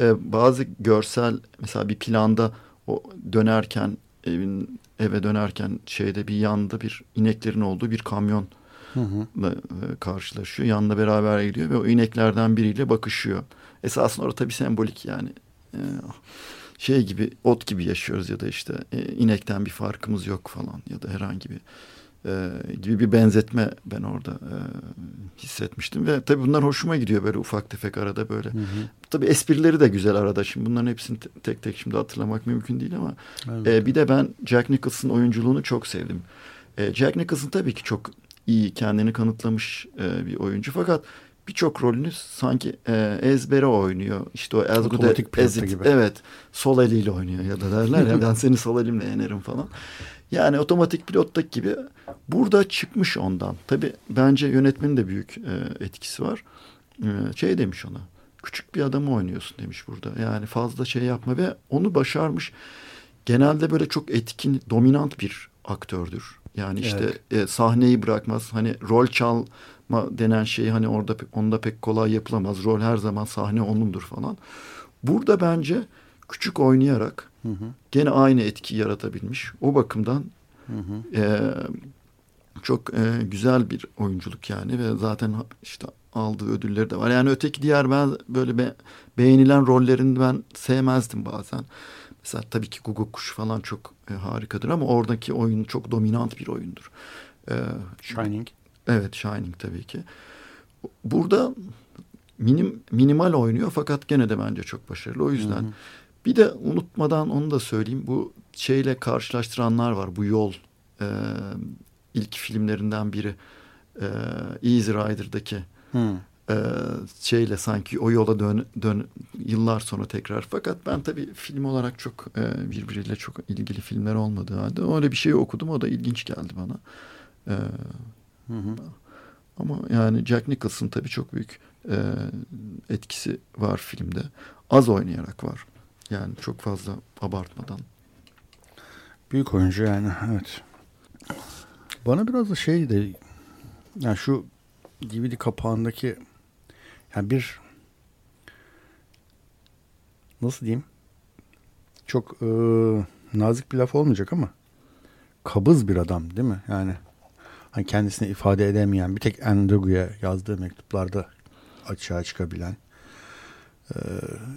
e, bazı görsel mesela bir planda o dönerken evin eve dönerken şeyde bir yanda bir ineklerin olduğu bir kamyon hı hı. E, karşılaşıyor. Yanında beraber gidiyor ve o ineklerden biriyle bakışıyor. Esasında orada tabii sembolik yani. E, şey gibi ot gibi yaşıyoruz ya da işte e, inekten bir farkımız yok falan ya da herhangi bir e, gibi bir benzetme ben orada e, hissetmiştim ve tabii bunlar hoşuma gidiyor böyle ufak tefek arada böyle. Hı hı. Tabii esprileri de güzel arada şimdi bunların hepsini tek tek şimdi hatırlamak mümkün değil ama evet. e, bir de ben Jack Nicholson oyunculuğunu çok sevdim. E, Jack Nicholson tabii ki çok iyi kendini kanıtlamış e, bir oyuncu fakat birçok rolünü sanki e, ezbere oynuyor. İşte o as good as it, gibi. evet sol eliyle oynuyor ya da derler ya ben seni sol elimle yenerim falan. Yani otomatik pilottaki gibi burada çıkmış ondan. Tabi bence yönetmenin de büyük e, etkisi var. E, şey demiş ona küçük bir adamı oynuyorsun demiş burada. Yani fazla şey yapma ve onu başarmış. Genelde böyle çok etkin, dominant bir aktördür. Yani işte evet. e, sahneyi bırakmaz. Hani rol çalma denen şey hani orada onda pek kolay yapılamaz. Rol her zaman sahne onundur falan. Burada bence küçük oynayarak hı hı. gene aynı etki yaratabilmiş. O bakımdan hı hı. E, çok e, güzel bir oyunculuk yani ve zaten işte aldığı ödülleri de var. Yani öteki diğer ben böyle be, beğenilen rollerini ben sevmezdim bazen. Mesela tabii ki Google Kuş falan çok e, harikadır ama oradaki oyun çok dominant bir oyundur. E, Shining. Evet Shining tabii ki. Burada minim, minimal oynuyor fakat gene de bence çok başarılı. O yüzden hı hı. Bir de unutmadan onu da söyleyeyim. Bu şeyle karşılaştıranlar var. Bu yol e, ilk filmlerinden biri. E, Easy Rider'daki hmm. e, şeyle sanki o yola dön, dön yıllar sonra tekrar. Fakat ben tabii film olarak çok e, birbiriyle çok ilgili filmler olmadığı halde öyle bir şey okudum. O da ilginç geldi bana. E, hı hı. Ama yani Jack Nicholson tabii çok büyük e, etkisi var filmde. Az oynayarak var. Yani çok fazla abartmadan. Büyük oyuncu yani evet. Bana biraz da şey de yani şu DVD kapağındaki yani bir nasıl diyeyim çok e, nazik bir laf olmayacak ama kabız bir adam değil mi? Yani hani kendisini ifade edemeyen bir tek Endugu'ya yazdığı mektuplarda açığa çıkabilen e,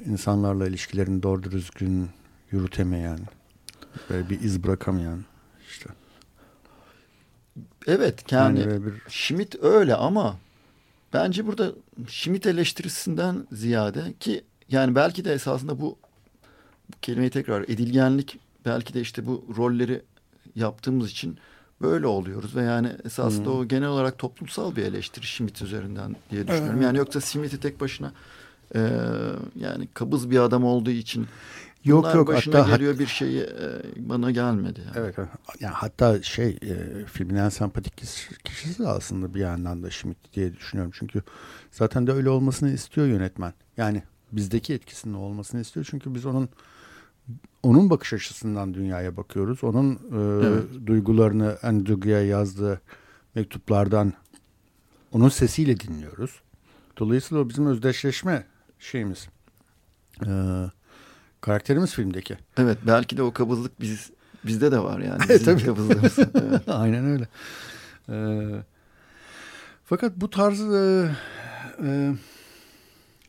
insanlarla ilişkilerini doğru düzgün yürütemeyen böyle bir iz bırakamayan işte Evet yani, yani bir... Schmidt öyle ama bence burada Schmidt eleştirisinden ziyade ki yani belki de esasında bu, bu kelimeyi tekrar edilgenlik belki de işte bu rolleri yaptığımız için böyle oluyoruz ve yani esasında hmm. o genel olarak toplumsal bir eleştiri Schmidt üzerinden diye düşünüyorum. Evet. Yani yoksa Schmidt'i tek başına e, yani kabız bir adam olduğu için Yok Bunlar yok hatta geliyor bir şeyi e, bana gelmedi. Yani. Evet yani hatta şey e, filmin en sempatik kişisi aslında bir yandan da Schmidt diye düşünüyorum. Çünkü zaten de öyle olmasını istiyor yönetmen. Yani bizdeki etkisinin olmasını istiyor. Çünkü biz onun onun bakış açısından dünyaya bakıyoruz. Onun e, evet. duygularını Endugu'ya yazdığı mektuplardan onun sesiyle dinliyoruz. Dolayısıyla o bizim özdeşleşme şeyimiz. Eee Karakterimiz filmdeki. Evet belki de o kabızlık biz bizde de var yani. Bizim Tabii. kabızlığımız. Evet. Aynen öyle. Ee, fakat bu tarz e, e,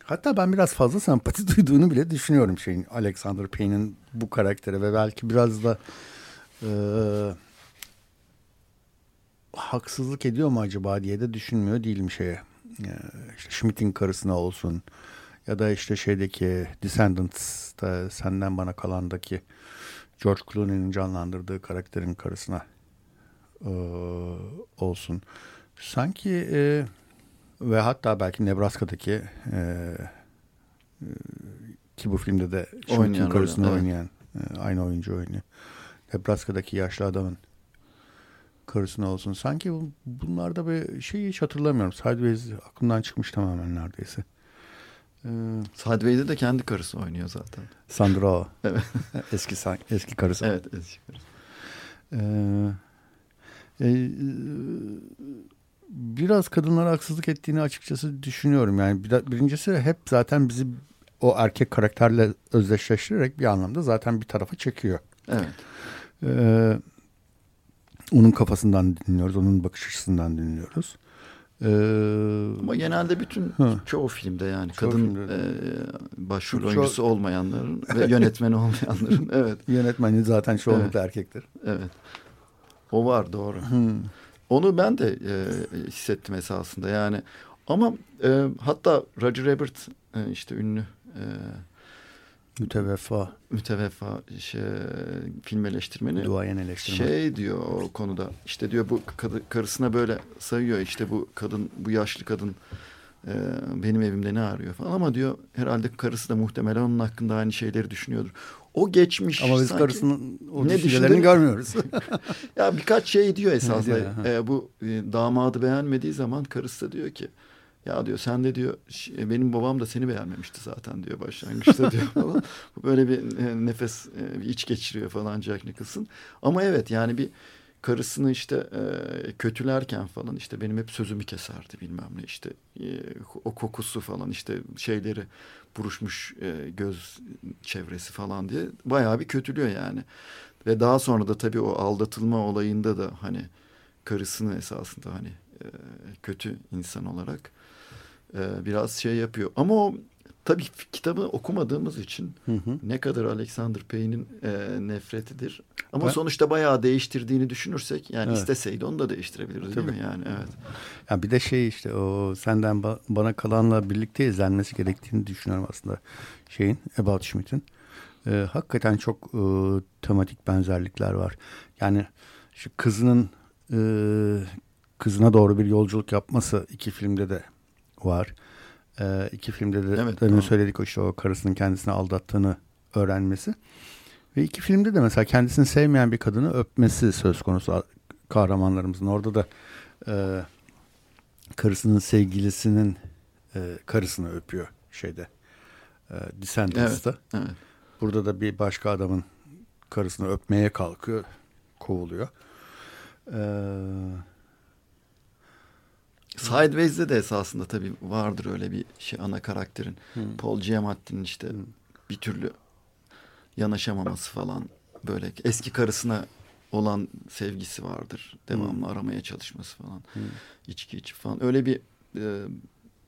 hatta ben biraz fazla sempati duyduğunu bile düşünüyorum şeyin Alexander Payne'in bu karaktere ve belki biraz da e, haksızlık ediyor mu acaba diye de düşünmüyor değilim şeye. E, işte Schmidt'in karısına olsun ya da işte şeydeki Descendants'ta senden bana kalandaki George Clooney'nin canlandırdığı karakterin karısına e, olsun. Sanki e, ve hatta belki Nebraska'daki e, e, ki bu filmde de Schmidt'in karısını oynayan evet. e, aynı oyuncu oynuyor. Nebraska'daki yaşlı adamın karısına olsun. Sanki bunlarda bir şey hiç hatırlamıyorum. Sideways aklımdan çıkmış tamamen neredeyse. Ee, Sideways'de de kendi karısı oynuyor zaten. Sandra o. Evet. eski eski karısı. Evet eski karısı. Ee, e, biraz kadınlara haksızlık ettiğini açıkçası düşünüyorum. Yani bir, birincisi hep zaten bizi o erkek karakterle özdeşleştirerek bir anlamda zaten bir tarafa çekiyor. Evet. Ee, onun kafasından dinliyoruz, onun bakış açısından dinliyoruz. Ee, Ama genelde bütün ha. çoğu filmde yani çoğu kadın filmde. e, başrol Çok, oyuncusu olmayanların ve yönetmeni olmayanların evet. Yönetmeni zaten çoğunlukla evet. erkektir. Evet. O var doğru. Hmm. Onu ben de e, hissettim esasında yani. Ama e, hatta Roger Ebert e, işte ünlü e, Müteveffa. Müteveffa şey, film eleştirmeni. Duayen eleştirmeni. Şey diyor o konuda işte diyor bu kadı, karısına böyle sayıyor işte bu kadın bu yaşlı kadın e, benim evimde ne arıyor falan ama diyor herhalde karısı da muhtemelen onun hakkında aynı şeyleri düşünüyordur. O geçmiş Ama biz karısının o ne düşüncelerini görmüyoruz. ya birkaç şey diyor esasında. e, bu e, damadı beğenmediği zaman karısı da diyor ki ya diyor sen de diyor e, benim babam da seni beğenmemişti zaten diyor başlangıçta diyor falan. Bu böyle bir e, nefes e, bir iç geçiriyor falan Jack Nicholson. Ama evet yani bir karısını işte e, kötülerken falan işte benim hep sözümü keserdi bilmem ne işte e, o kokusu falan işte şeyleri buruşmuş e, göz çevresi falan diye bayağı bir kötülüyor yani. Ve daha sonra da tabii o aldatılma olayında da hani karısını esasında hani e, kötü insan olarak e, biraz şey yapıyor. Ama o tabii kitabı okumadığımız için hı hı. ne kadar Alexander Payne'in e, nefretidir. Ama ben, sonuçta bayağı değiştirdiğini düşünürsek yani evet. isteseydi onu da değiştirebilirdi tabii. değil mi yani evet. Ya bir de şey işte o senden ba bana kalanla birlikte izlenmesi gerektiğini düşünüyorum aslında şeyin About Schmidt'in. E, hakikaten çok e, tematik benzerlikler var. Yani şu kızının e, kızına doğru bir yolculuk yapması iki filmde de var. E, iki filmde de evet, demin tamam. söyledik o işte o karısının kendisini aldattığını öğrenmesi. Ve iki filmde de mesela kendisini sevmeyen bir kadını öpmesi söz konusu kahramanlarımızın. Orada da e, karısının sevgilisinin e, karısını öpüyor şeyde. E, Descendants'ta. Evet, evet. Burada da bir başka adamın karısını öpmeye kalkıyor. Kovuluyor. Eee Sideways'de de esasında tabii vardır öyle bir şey ana karakterin. Hmm. Paul Giamatti'nin işte hmm. bir türlü yanaşamaması falan böyle eski karısına olan sevgisi vardır. Devamlı hmm. aramaya çalışması falan. Hmm. İçki içip falan. Öyle bir e,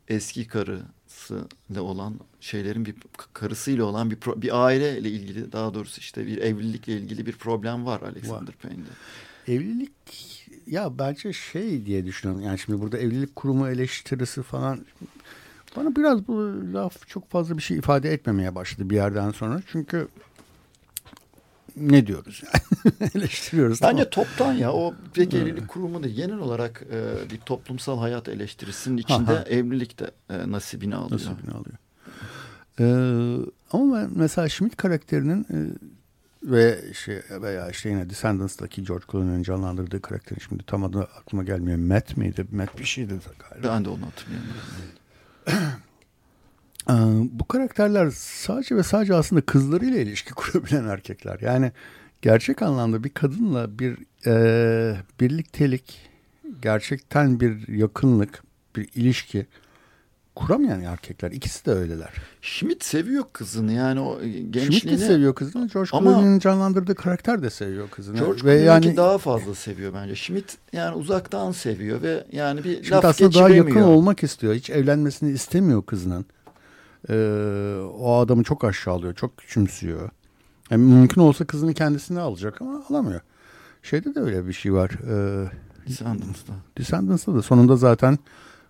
eski karısıyla olan şeylerin bir karısıyla olan bir bir aileyle ilgili daha doğrusu işte bir evlilikle ilgili bir problem var Alexander Payne'de. Evlilik ya bence şey diye düşünüyorum. Yani şimdi burada evlilik kurumu eleştirisi falan bana biraz bu laf çok fazla bir şey ifade etmemeye başladı bir yerden sonra. Çünkü ne diyoruz yani eleştiriyoruz. Bence tamam. toptan ya o pek evlilik kurumu değil. Genel olarak e, bir toplumsal hayat eleştirisinin içinde Aha. evlilik de e, nasibini alıyor. Nasibini alıyor. Ee, ama ben mesela Schmidt karakterinin e, ve şey veya işte yine Descendants'taki George Clooney'nin canlandırdığı karakterin şimdi tam adı aklıma gelmiyor. Matt miydi? Matt bir şeydi galiba. Ben de onu hatırlıyorum. Bu karakterler sadece ve sadece aslında kızlarıyla ilişki kurabilen erkekler. Yani gerçek anlamda bir kadınla bir e, birliktelik, gerçekten bir yakınlık, bir ilişki kuramayan erkekler. ikisi de öyleler. Schmidt seviyor kızını yani o gençliğini. Schmidt de seviyor kızını. George Clooney'nin canlandırdığı karakter de seviyor kızını. George ve yani daha fazla seviyor bence. Schmidt yani uzaktan seviyor ve yani bir Schmidt laf aslında daha yakın olmak istiyor. Hiç evlenmesini istemiyor kızının. Ee, o adamı çok aşağılıyor, çok küçümsüyor. Yani mümkün olsa kızını kendisine alacak ama alamıyor. Şeyde de öyle bir şey var. Ee, Descendants'da. Descendants'da da sonunda zaten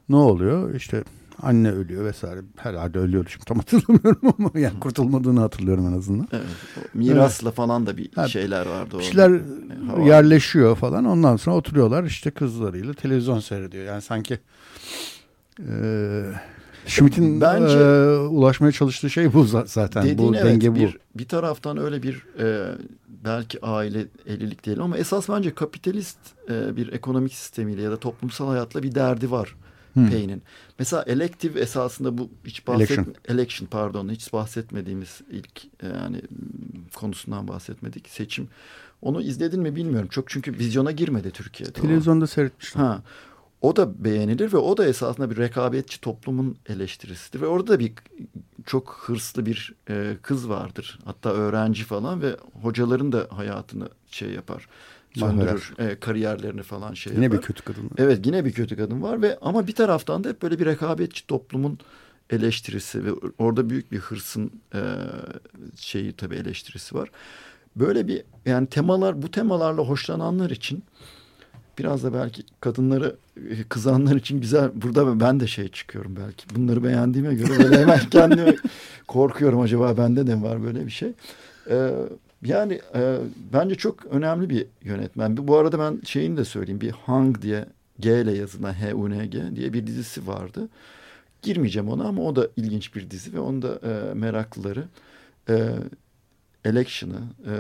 ne oluyor? İşte Anne ölüyor vesaire. Herhalde ölüyordu şimdi tam hatırlamıyorum ama yani kurtulmadığını hatırlıyorum en azından. Evet. Mirasla evet. falan da bir şeyler vardı. Bir şeyler orada. yerleşiyor falan. Ondan sonra oturuyorlar işte kızlarıyla televizyon seyrediyor. Yani sanki e, Schmidt'in Bence, e, ulaşmaya çalıştığı şey bu zaten. Bu evet, denge bir, bu. Bir taraftan öyle bir e, belki aile evlilik diyelim ama esas bence kapitalist e, bir ekonomik sistemiyle ya da toplumsal hayatla bir derdi var hmm. Payne'in. Mesela elective esasında bu hiç bahset election. election pardon hiç bahsetmediğimiz ilk e, yani konusundan bahsetmedik seçim. Onu izledin mi bilmiyorum. Çok çünkü vizyona girmedi Türkiye'de. Televizyonda seyretmiştim. Ha. O da beğenilir ve o da esasında bir rekabetçi toplumun eleştirisidir. Ve orada da bir çok hırslı bir e, kız vardır. Hatta öğrenci falan ve hocaların da hayatını şey yapar. Söndürür. E, kariyerlerini falan şey yine yapar. bir kötü kadın. Evet yine bir kötü kadın var ve ama bir taraftan da hep böyle bir rekabetçi toplumun eleştirisi ve orada büyük bir hırsın e, şeyi tabii eleştirisi var. Böyle bir yani temalar bu temalarla hoşlananlar için biraz da belki kadınları e, kızanlar için güzel. Burada ben de şey çıkıyorum belki. Bunları beğendiğime göre böyle hemen kendime korkuyorum acaba bende de var böyle bir şey. Ee, yani e, bence çok önemli bir yönetmen. Bu arada ben şeyini de söyleyeyim. Bir Hang diye G ile yazılan H-U-N-G diye bir dizisi vardı. Girmeyeceğim ona ama o da ilginç bir dizi ve onu da e, meraklıları e, election'ı e,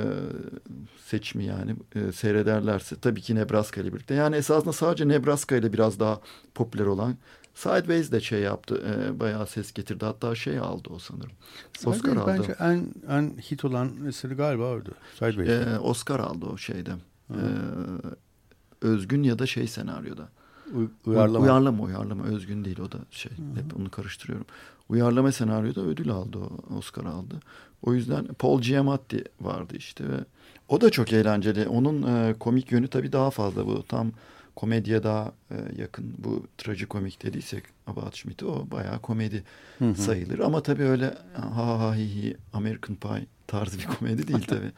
seçimi yani e, seyrederlerse tabii ki Nebraska ile birlikte. Yani esasında sadece Nebraska ile biraz daha popüler olan Sideways de şey yaptı. E, bayağı ses getirdi. Hatta şey aldı o sanırım. Oscar aldı. Bence en, en hit olan eseri galiba oydu. Sideways. E, Oscar aldı o şeyde. E, özgün ya da şey senaryoda. uyarlama. Uyarlama uyarlama. Özgün değil o da şey. Hı-hı. Hep onu karıştırıyorum. Uyarlama senaryoda ödül aldı o. Oscar aldı. O yüzden Paul Giamatti vardı işte ve o da çok eğlenceli. Onun e, komik yönü tabii daha fazla bu. Tam komediye daha e, yakın. Bu trajikomik dediysek About Schmidt'i o bayağı komedi hı hı. sayılır. Ama tabii öyle ha ha hi hi American Pie tarzı bir komedi değil tabii.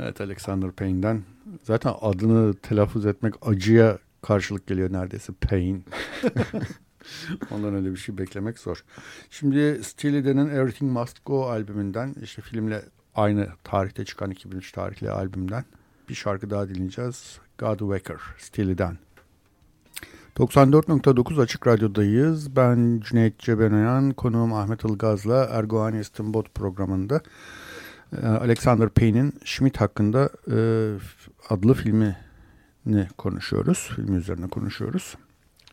evet Alexander Payne'den zaten adını telaffuz etmek acıya karşılık geliyor neredeyse Payne. Ondan öyle bir şey beklemek zor. Şimdi Steely Dan'ın Everything Must Go albümünden işte filmle aynı tarihte çıkan 2003 tarihli albümden bir şarkı daha dinleyeceğiz. God Waker, Steely Dan. 94.9 Açık Radyo'dayız. Ben Cüneyt Cebenoyan, konuğum Ahmet Ilgaz'la Ergoğan İstinbot programında e, Alexander Payne'in Schmidt hakkında e, adlı filmini konuşuyoruz. Film üzerine konuşuyoruz.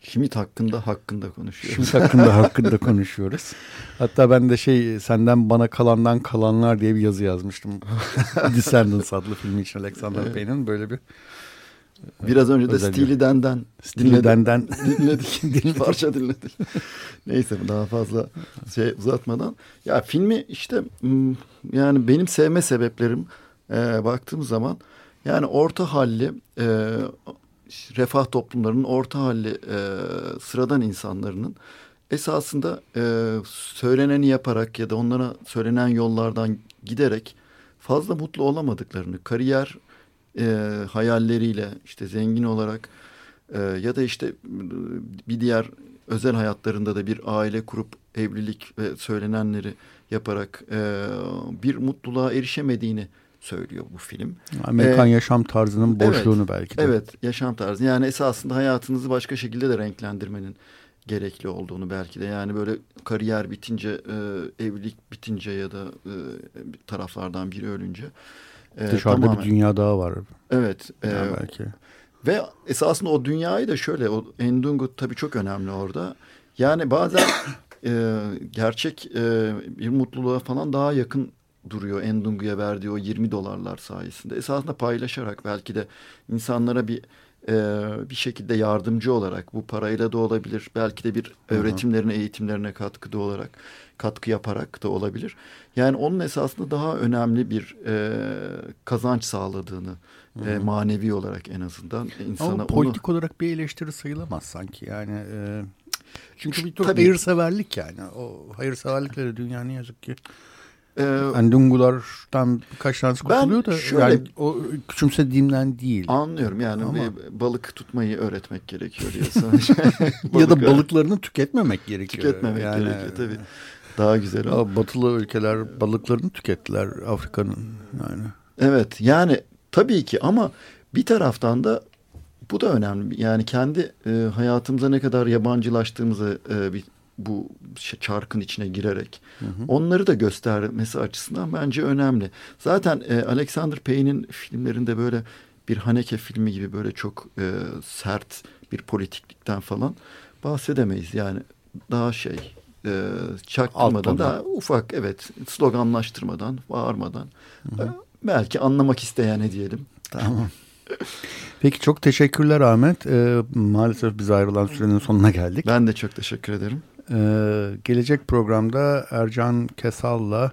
Schmidt hakkında hakkında konuşuyoruz. Schmidt hakkında hakkında konuşuyoruz. Hatta ben de şey senden bana kalandan kalanlar diye bir yazı yazmıştım. Descendants adlı filmi için Alexander evet. Payne'in böyle bir Biraz önce de Steely Dan'dan Steely dinledik. dinledik. Parça dinledik. Neyse daha fazla şey uzatmadan. Ya filmi işte yani benim sevme sebeplerim e, baktığım zaman yani orta halli e, refah toplumlarının orta halli e, sıradan insanların esasında e, söyleneni yaparak ya da onlara söylenen yollardan giderek fazla mutlu olamadıklarını, kariyer e, hayalleriyle işte zengin olarak e, ya da işte bir diğer özel hayatlarında da bir aile kurup evlilik ve söylenenleri yaparak e, bir mutluluğa erişemediğini söylüyor bu film. Amerikan ee, yaşam tarzının boşluğunu evet, belki de. Evet, yaşam tarzı. Yani esasında hayatınızı başka şekilde de renklendirmenin gerekli olduğunu belki de. Yani böyle kariyer bitince, e, evlilik bitince ya da e, taraflardan biri ölünce. E, Dışarıda tamamen, bir dünya daha var. Evet. E, yani belki. Ve esasında o dünyayı da şöyle, o Endungu tabii çok önemli orada. Yani bazen e, gerçek e, bir mutluluğa falan daha yakın duruyor Endungu'ya verdiği o 20 dolarlar sayesinde. Esasında paylaşarak belki de insanlara bir e, bir şekilde yardımcı olarak bu parayla da olabilir. Belki de bir öğretimlerine, eğitimlerine katkıda olarak katkı yaparak da olabilir. Yani onun esasında daha önemli bir e, kazanç sağladığını e, manevi olarak en azından insana Ama politik onu... olarak bir eleştiri sayılamaz sanki. Yani e, çünkü bir tür hayırseverlik yani. O hayırseverlikleri dünya ne yazık ki ee, yani dungulardan birkaç tanesi kurtuluyor da şöyle, yani o küçümsediğimden değil. Anlıyorum yani Ama, balık tutmayı öğretmek gerekiyor diye ya da balıklarını tüketmemek gerekiyor. Tüketmemek yani, gerekiyor tabii. Daha güzel o. Batılı ülkeler balıklarını tükettiler Afrika'nın yani. Evet yani tabii ki ama bir taraftan da bu da önemli. Yani kendi e, hayatımıza ne kadar yabancılaştığımızı e, bir bu çarkın içine girerek hı hı. onları da göstermesi açısından bence önemli. Zaten e, Alexander Payne'in filmlerinde böyle bir Haneke filmi gibi böyle çok e, sert bir politiklikten falan bahsedemeyiz. Yani daha şey e, çaktırmadan daha ufak evet sloganlaştırmadan bağırmadan hı hı. E, belki anlamak isteyene diyelim. Tamam. Peki çok teşekkürler Ahmet. Ee, maalesef biz ayrılan sürenin sonuna geldik. Ben de çok teşekkür ederim. Ee, gelecek programda Ercan Kesal'la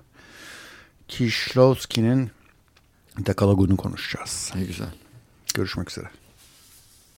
Kişlovski'nin Dekalogu'nu konuşacağız. Ne güzel. Görüşmek üzere.